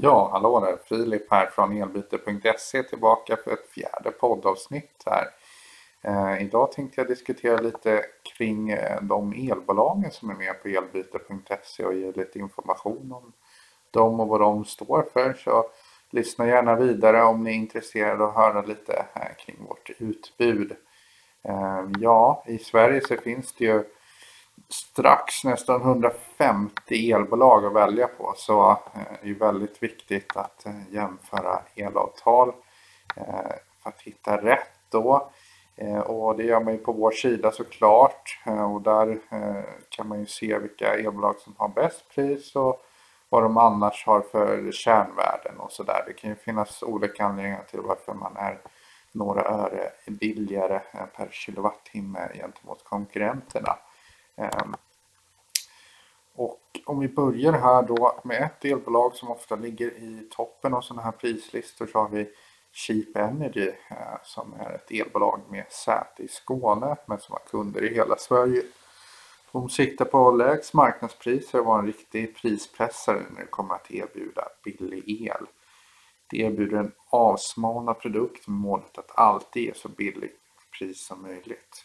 Ja, hallå där! Filip här från elbyte.se tillbaka för ett fjärde poddavsnitt här. Eh, idag tänkte jag diskutera lite kring eh, de elbolagen som är med på elbyte.se och ge lite information om dem och vad de står för. Så lyssna gärna vidare om ni är intresserade av att höra lite här kring vårt utbud. Eh, ja, i Sverige så finns det ju strax nästan 150 elbolag att välja på så eh, det är väldigt viktigt att eh, jämföra elavtal eh, för att hitta rätt då. Och det gör man ju på vår sida såklart och där kan man ju se vilka elbolag som har bäst pris och vad de annars har för kärnvärden och sådär. Det kan ju finnas olika anledningar till varför man är några öre billigare per kilowattimme gentemot konkurrenterna. Ehm, och om vi börjar här då med ett elbolag som ofta ligger i toppen av sådana här prislistor så har vi Cheap Energy eh, som är ett elbolag med säte i Skåne men som har kunder i hela Sverige. De siktar på lägst marknadspriser och var en riktig prispressare när det kommer att erbjuda billig el. Det erbjuder en avsmalnad produkt med målet att alltid ge så billigt pris som möjligt.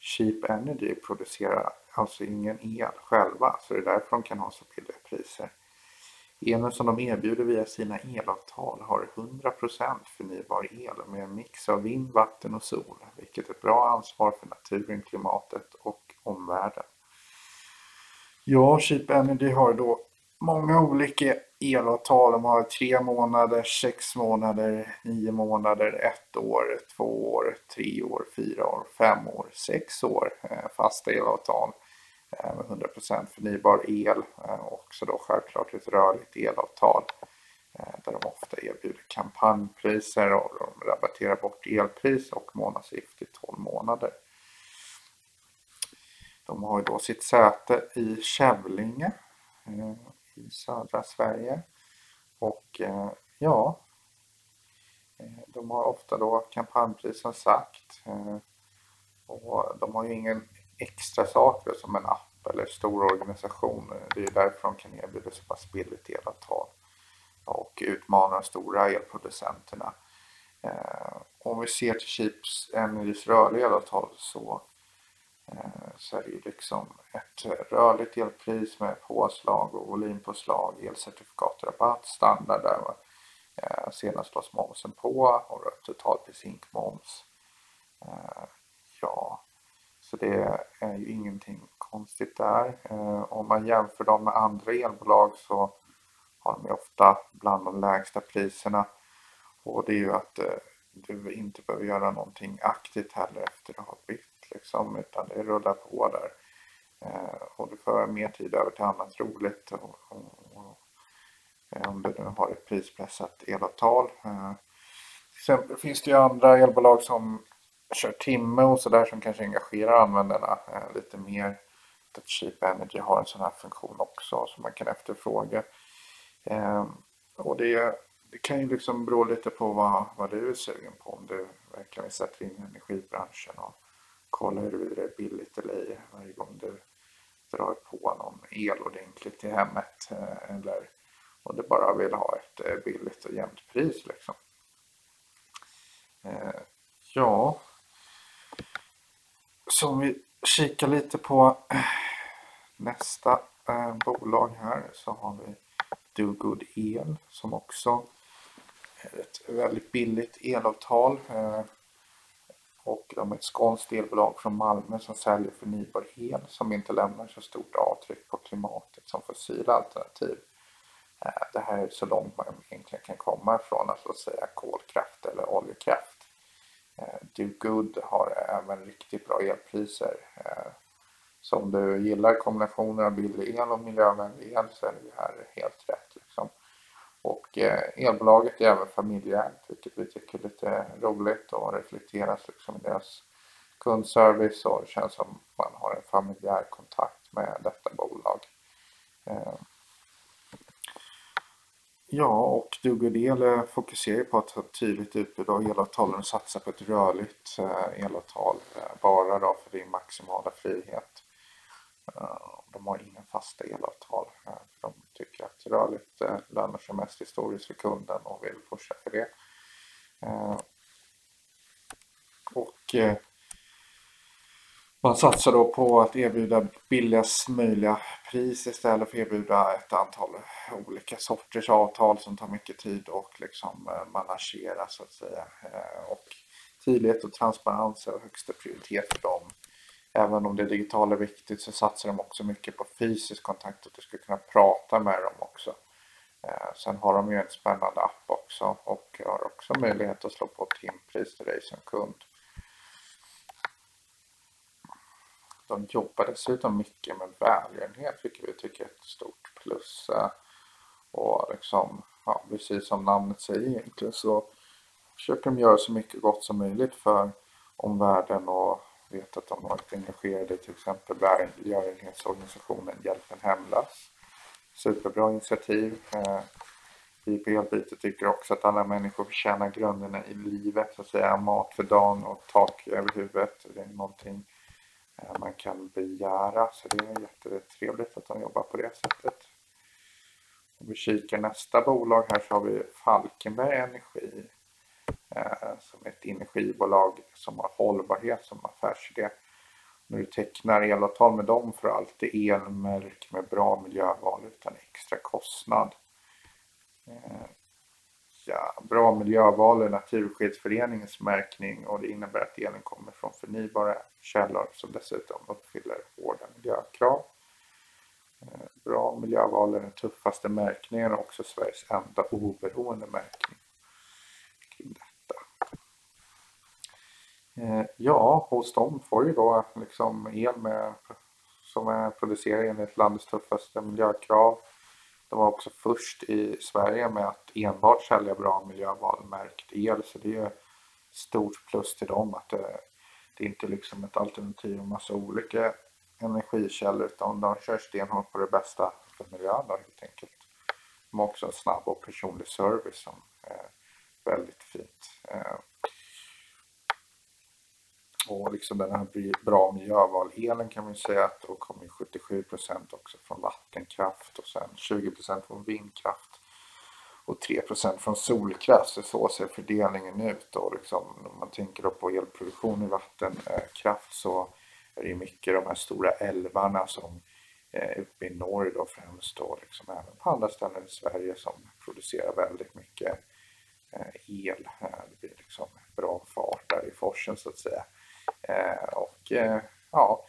Cheap Energy producerar alltså ingen el själva så det är därför de kan ha så billiga priser. Elen som de erbjuder via sina elavtal har 100% förnybar el med en mix av vind, vatten och sol vilket är ett bra ansvar för naturen, klimatet och omvärlden. Ja, Cheap Energy har då många olika elavtal. De har tre månader, sex månader, nio månader, ett år, två år, tre år, fyra år, fem år, sex år eh, fasta elavtal Eh, med 100% förnybar el eh, och också då självklart ett rörligt elavtal eh, där de ofta erbjuder kampanjpriser och de rabatterar bort elpris och månadsavgift i 12 månader. De har då sitt säte i Kävlinge i södra Sverige. Och ja, de har ofta då kampanjprisen sagt. Och de har ju ingen extra saker som en app eller stor organisation. Det är därför de kan erbjuda så pass billigt elavtal och utmana de stora elproducenterna. Eh, om vi ser till Chips Energys rörliga elavtal så eh, så är det ju liksom ett rörligt elpris med påslag och volympåslag, elcertifikatrabatt, standard där eh, senast lades momsen på och totalpris moms. Ja, så det är ju ingenting konstigt där. Eh, om man jämför dem med andra elbolag så har de ofta bland de lägsta priserna och det är ju att eh, du inte behöver göra någonting aktivt heller efter att du har bytt liksom, utan det rullar på där. Eh, och du får mer tid över till annat roligt och, och, om du nu har ett prispressat elavtal. Sen till exempel finns det ju andra elbolag som kör timme och sådär som kanske engagerar användarna eh, lite mer. Att Cheap Energy har en sån här funktion också som man kan efterfråga. Ehm, och det, det kan ju liksom bero lite på vad, vad du är sugen på. Om du verkligen vill sätta in energibranschen och kolla huruvida det är billigt eller ej varje gång du drar på någon el ordentligt till hemmet eh, eller om du bara vill ha ett eh, billigt och jämnt pris liksom. Ehm, ja, så om vi kikar lite på eh, nästa eh, bolag här så har vi Do Good El som också är ett väldigt billigt elavtal eh, och de är ett skånskt elbolag från Malmö som säljer förnybar el som inte lämnar så stort avtryck på klimatet som fossila alternativ. Eh, det här är så långt man egentligen kan komma ifrån att låt säga kolkraft eller oljekraft. Eh, Do Good har även riktigt bra elpriser. Eh, så om du gillar kombinationen av billig el och miljövänlig el så är det här helt rätt. Liksom. Och eh, elbolaget är även familjeägt vilket vi tycker är lite roligt och reflekteras liksom i deras kundservice och det känns som man har en familjär kontakt med detta bolag. Eh, Ja, och Dugodele eh, fokuserar på att ha ett tydligt utbud av elavtal och satsa på ett rörligt eh, elavtal eh, bara då för din maximala frihet. De har inga fasta elavtal. De tycker att rörligt lönar sig mest historiskt för kunden och vill pusha för det. Och man satsar då på att erbjuda billigast möjliga pris istället för att erbjuda ett antal olika sorters avtal som tar mycket tid och liksom eh, managera så att säga. Eh, och tydlighet och transparens är högsta prioritet för dem. Även om det digitala är viktigt så satsar de också mycket på fysisk kontakt, och att du ska kunna prata med dem också. Eh, sen har de ju en spännande app också och har också möjlighet att slå på timpris till dig som kund. De jobbar dessutom mycket med välgörenhet vilket vi tycker är ett stort plus. Eh, och liksom, ja, precis som namnet säger egentligen så försöker de göra så mycket gott som möjligt för omvärlden och vet att de har varit engagerade i till exempel välgörenhetsorganisationen Hjälpen Hemlös. Superbra initiativ. Vi på Elbyte tycker också att alla människor förtjänar grunderna i livet, så att säga mat för dagen och tak över huvudet. Det är någonting Eh, man kan begära. Så det är jättetrevligt att de jobbar på det sättet. Om vi kikar nästa bolag här så har vi Falkenberg Energi. Eh, som är ett energibolag som har hållbarhet som affärsidé. När du tecknar elavtal med dem får du alltid elmärk med bra miljöval utan extra kostnad. Eh, Ja, bra miljöval är Naturskyddsföreningens märkning och det innebär att elen kommer från förnybara källor som dessutom uppfyller hårda miljökrav. Eh, bra miljöval är den tuffaste märkningen och också Sveriges enda oberoende märkning kring detta. Eh, ja, hos dem får ju då liksom el med, som är producerad enligt landets tuffaste miljökrav de var också först i Sverige med att enbart sälja bra miljövalmärkt el så det är stort plus till dem att det, det är inte liksom ett alternativ med massa olika energikällor utan de kör stenhårt på det bästa för miljön då, helt enkelt. De har också en snabb och personlig service som är väldigt fint. Eh, Eh, liksom den här bra miljöval-elen kan man säga att då kommer 77 också från vattenkraft och sen 20% från vindkraft och 3% från solkraft. Så, så ser fördelningen ut. Och liksom, om man tänker då på elproduktion i vattenkraft så är det mycket de här stora älvarna som eh, uppe i norr då främst och liksom även på andra ställen i Sverige som producerar väldigt mycket eh, el. Eh, det blir liksom bra fart där i forsen så att säga. Eh, och eh, ja,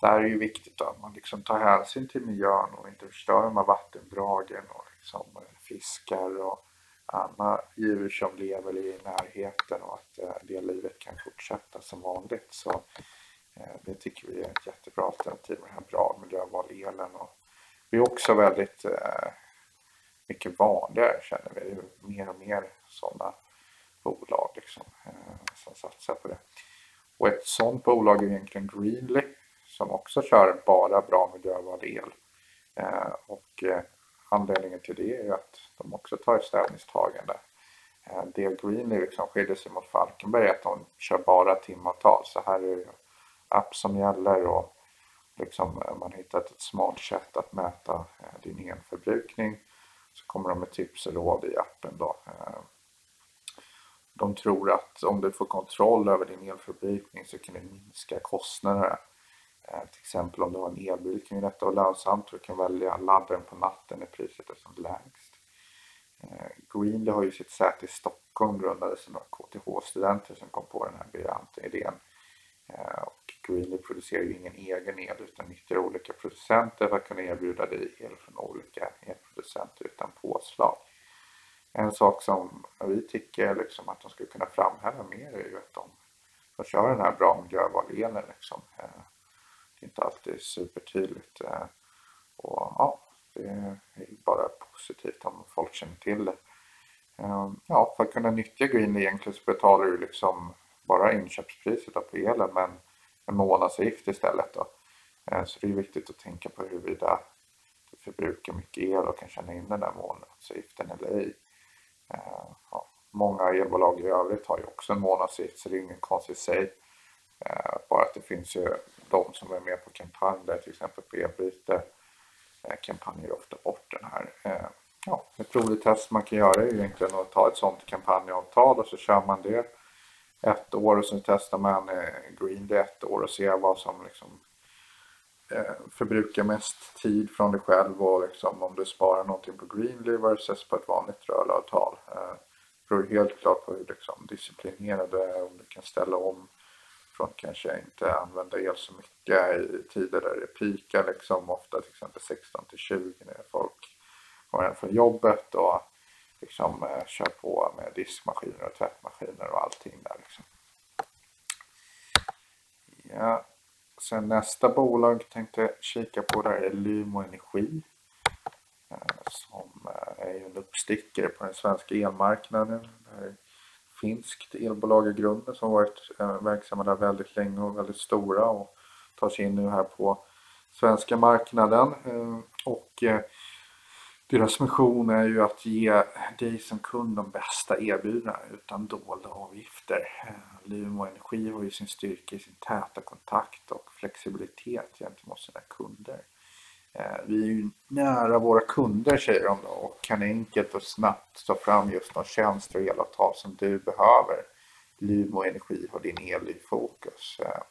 där är det ju viktigt att man liksom tar hänsyn till miljön och inte förstör de här vattendragen och liksom fiskar och andra djur som lever i närheten och att eh, det livet kan fortsätta som vanligt. Så det tycker vi är ett jättebra alternativ med den här bra miljöval-elen. Och vi är också väldigt mycket vanligare känner vi. Det är mer och mer sådana bolag liksom, som satsar på det. Och ett sådant bolag är egentligen Greenly som också kör bara bra miljövald el. Eh, och eh, anledningen till det är att de också tar ett ställningstagande. Eh, det Greenly liksom skiljer sig mot Falkenberg är att de kör bara timavtal. Så här är det app som gäller och liksom eh, man har hittat ett smart sätt att mäta eh, din elförbrukning. Så kommer de med tips och råd i appen då eh, de tror att om du får kontroll över din elförbrukning så kan det minska kostnaderna. Eh, till exempel om du har en elbil kan detta vara lönsamt och du kan välja ladda den på natten när priset är som lägst. Eh, Greenly har ju sitt säte i Stockholm grundades av några KTH-studenter som kom på den här briljanta idén. Eh, och Greenly producerar ju ingen egen el utan nyttjar olika producenter för att kunna erbjuda dig el från olika elproducenter utan påslag. En sak som vi tycker liksom att de skulle kunna framhäva mer är ju att de, de kör den här bra miljövalelen. Liksom. Eh, det är inte alltid supertydligt. Eh, och ja, det är bara positivt om folk känner till det. Ehm, ja, för att kunna nyttja Green egentligen så betalar du liksom bara inköpspriset på elen men en månadsavgift istället. Då. Eh, så det är viktigt att tänka på huruvida du förbrukar mycket el och kan känna in den där månadsavgiften eller ej. Eh, ja, många elbolag i övrigt har ju också en månadsavgift så det är inget konstigt i sig. Eh, bara att det finns ju, de som är med på kampanjer, till exempel på elbyte, eh, kampanjer ofta bort den här. Eh, ja, ett roligt test man kan göra är egentligen att ta ett sånt kampanjavtal och så kör man det ett år och så testar man eh, Green det ett år och ser vad som liksom Eh, förbrukar mest tid från dig själv och liksom om du sparar någonting på Greenly versus på ett vanligt rörlavtal eh, beror helt klart på hur liksom, disciplinerad du är, om du kan ställa om från kanske inte använda el så mycket i tider där det pikar liksom ofta till exempel 16 till 20 när folk kommer hem från jobbet och liksom eh, kör på med diskmaskiner och tvättmaskiner och allting där liksom. Ja, sen nästa bolag tänkte jag kika på där är Lymo Energi eh, som eh, är en uppstickare på den svenska elmarknaden. Det är ett finskt elbolag i grunden som varit eh, verksamma där väldigt länge och väldigt stora och tar sig in nu här på svenska marknaden. Och deras mission är ju att ge dig som kund de bästa erbjudandena utan dolda avgifter. Eh, Lumo Energi har ju sin styrka i sin täta kontakt och flexibilitet gentemot sina kunder. Eh, vi är ju nära våra kunder säger de då och kan enkelt och snabbt ta fram just de tjänster och elavtal som du behöver. Lumo Energi har din el i fokus. Eh,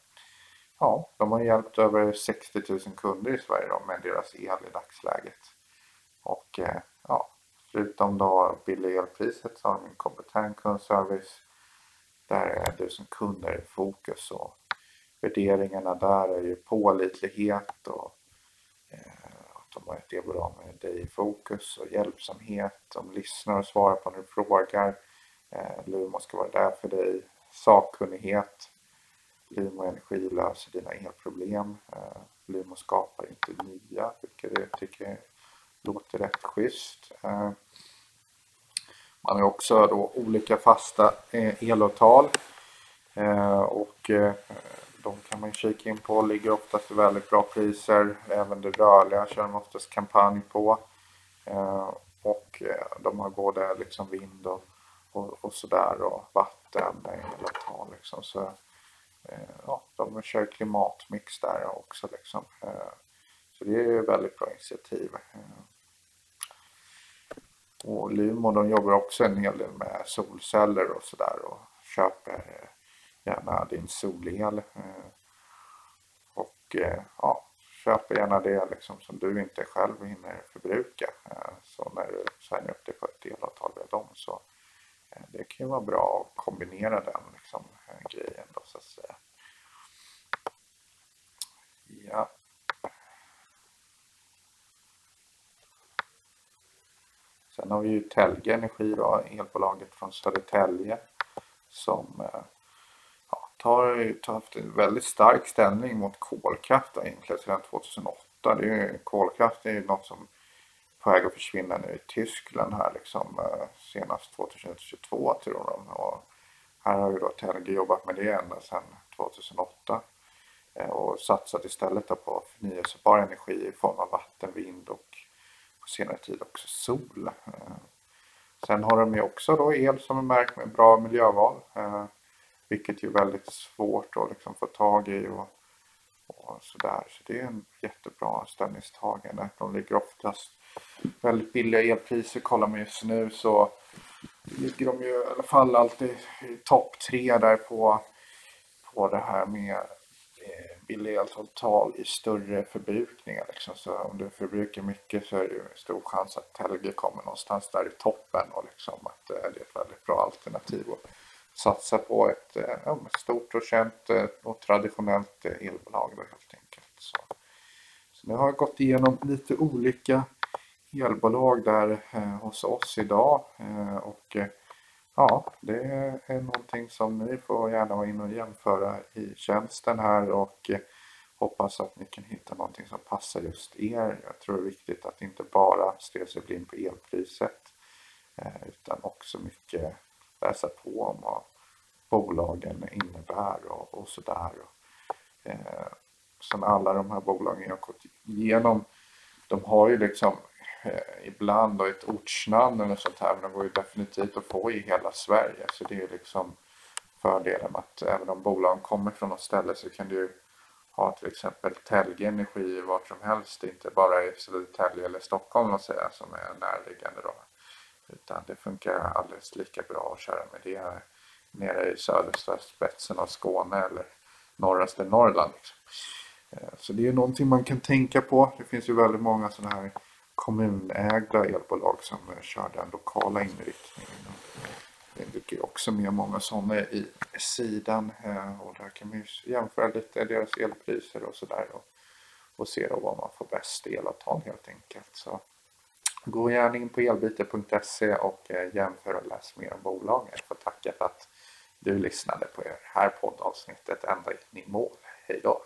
ja, de har hjälpt över 60 000 kunder i Sverige då med deras el i dagsläget. Och eh, ja, förutom då billiga elpriset så har de en kompetent kundservice. Där är du som kunder i fokus och värderingarna där är ju pålitlighet och eh, att de har ett elbolag med dig i fokus och hjälpsamhet. De lyssnar och svarar på när du frågar. Eh, Lumo ska vara där för dig. Sakkunnighet. Lumo Energi löser dina elproblem. Lumo skapar inte nya, vilket jag tycker låter rätt schysst. Eh, man har också då olika fasta eh, elavtal eh, och de kan man kika in på. Ligger oftast i väldigt bra priser. Även det rörliga kör de oftast kampanj på. Och de har både liksom vind och, och, och sådär och vatten elavtal liksom. Så, ja, de kör klimatmix där också liksom. Så det är väldigt bra initiativ. Och Limo de jobbar också en hel del med solceller och sådär och köper eh, gärna din solel. Eh, och eh, ja, köper gärna det liksom som du inte själv hinner förbruka. Så när du signar upp dig på ett elavtal med dem så det kan ju vara bra att kombinera den liksom, grejen då så att säga. Ja. Sen har vi ju Telge Energi då, elbolaget från Södertälje som eh, tar haft en väldigt stark ställning mot kolkraft egentligen sedan 2008. Det är, kolkraft är ju något som är på väg att försvinna nu i Tyskland här liksom eh, senast 2022 tror de. Och här har ju då Telge jobbat med det ända sedan 2008 eh, och satsat istället på förnyelsebar energi i form av vatten, vind och på senare tid också sol. Eh, sen har de ju också då el som är märkt med bra miljöval. Eh, vilket är väldigt svårt att liksom få tag i och, och sådär. Så det är en jättebra ställningstagande. De ligger oftast väldigt billiga elpriser. Kollar man just nu så ligger de ju i alla fall alltid i topp tre där på, på det här med eh, billiga i större förbrukningar. Liksom. Så om du förbrukar mycket så är det stor chans att Telge kommer någonstans där i toppen och liksom att eh, det är ett väldigt bra alternativ. att satsa på ett eh, stort och känt eh, och traditionellt eh, elbolag helt enkelt. Så, så nu har jag gått igenom lite olika elbolag där eh, hos oss idag och ja, det är någonting som ni får gärna vara in och jämföra i tjänsten här och eh, hoppas att ni kan hitta någonting som passar just er. Jag tror det är viktigt att inte bara stirra sig blind på elpriset eh, utan också mycket läsa på om vad bolagen innebär och, och sådär. Eh, sen alla de här bolagen jag har gått igenom, de har ju liksom Eh, ibland och ett ortsnamn eller sånt här, men de går ju definitivt att få i hela Sverige. Så det är liksom fördelen med att även om bolagen kommer från något ställe så kan du ha till exempel Telge Energi vart som helst, inte bara i Södertälje eller Stockholm att säga, som är närliggande då. Utan det funkar alldeles lika bra att köra med det här nere i södra spetsen av Skåne eller norraste Norrland. Liksom. Eh, så det är någonting man kan tänka på. Det finns ju väldigt många sådana här kommunägda elbolag som kör den lokala inriktningen. Det ligger också med många sådana i sidan och där kan man ju jämföra lite deras elpriser och sådär och, och se då var man får bäst elavtal helt enkelt. Så gå gärna in på elbyte.se och eh, jämför och läs mer om bolagen. Jag får tacka för att du lyssnade på det här poddavsnittet ända in i mål. Hej då!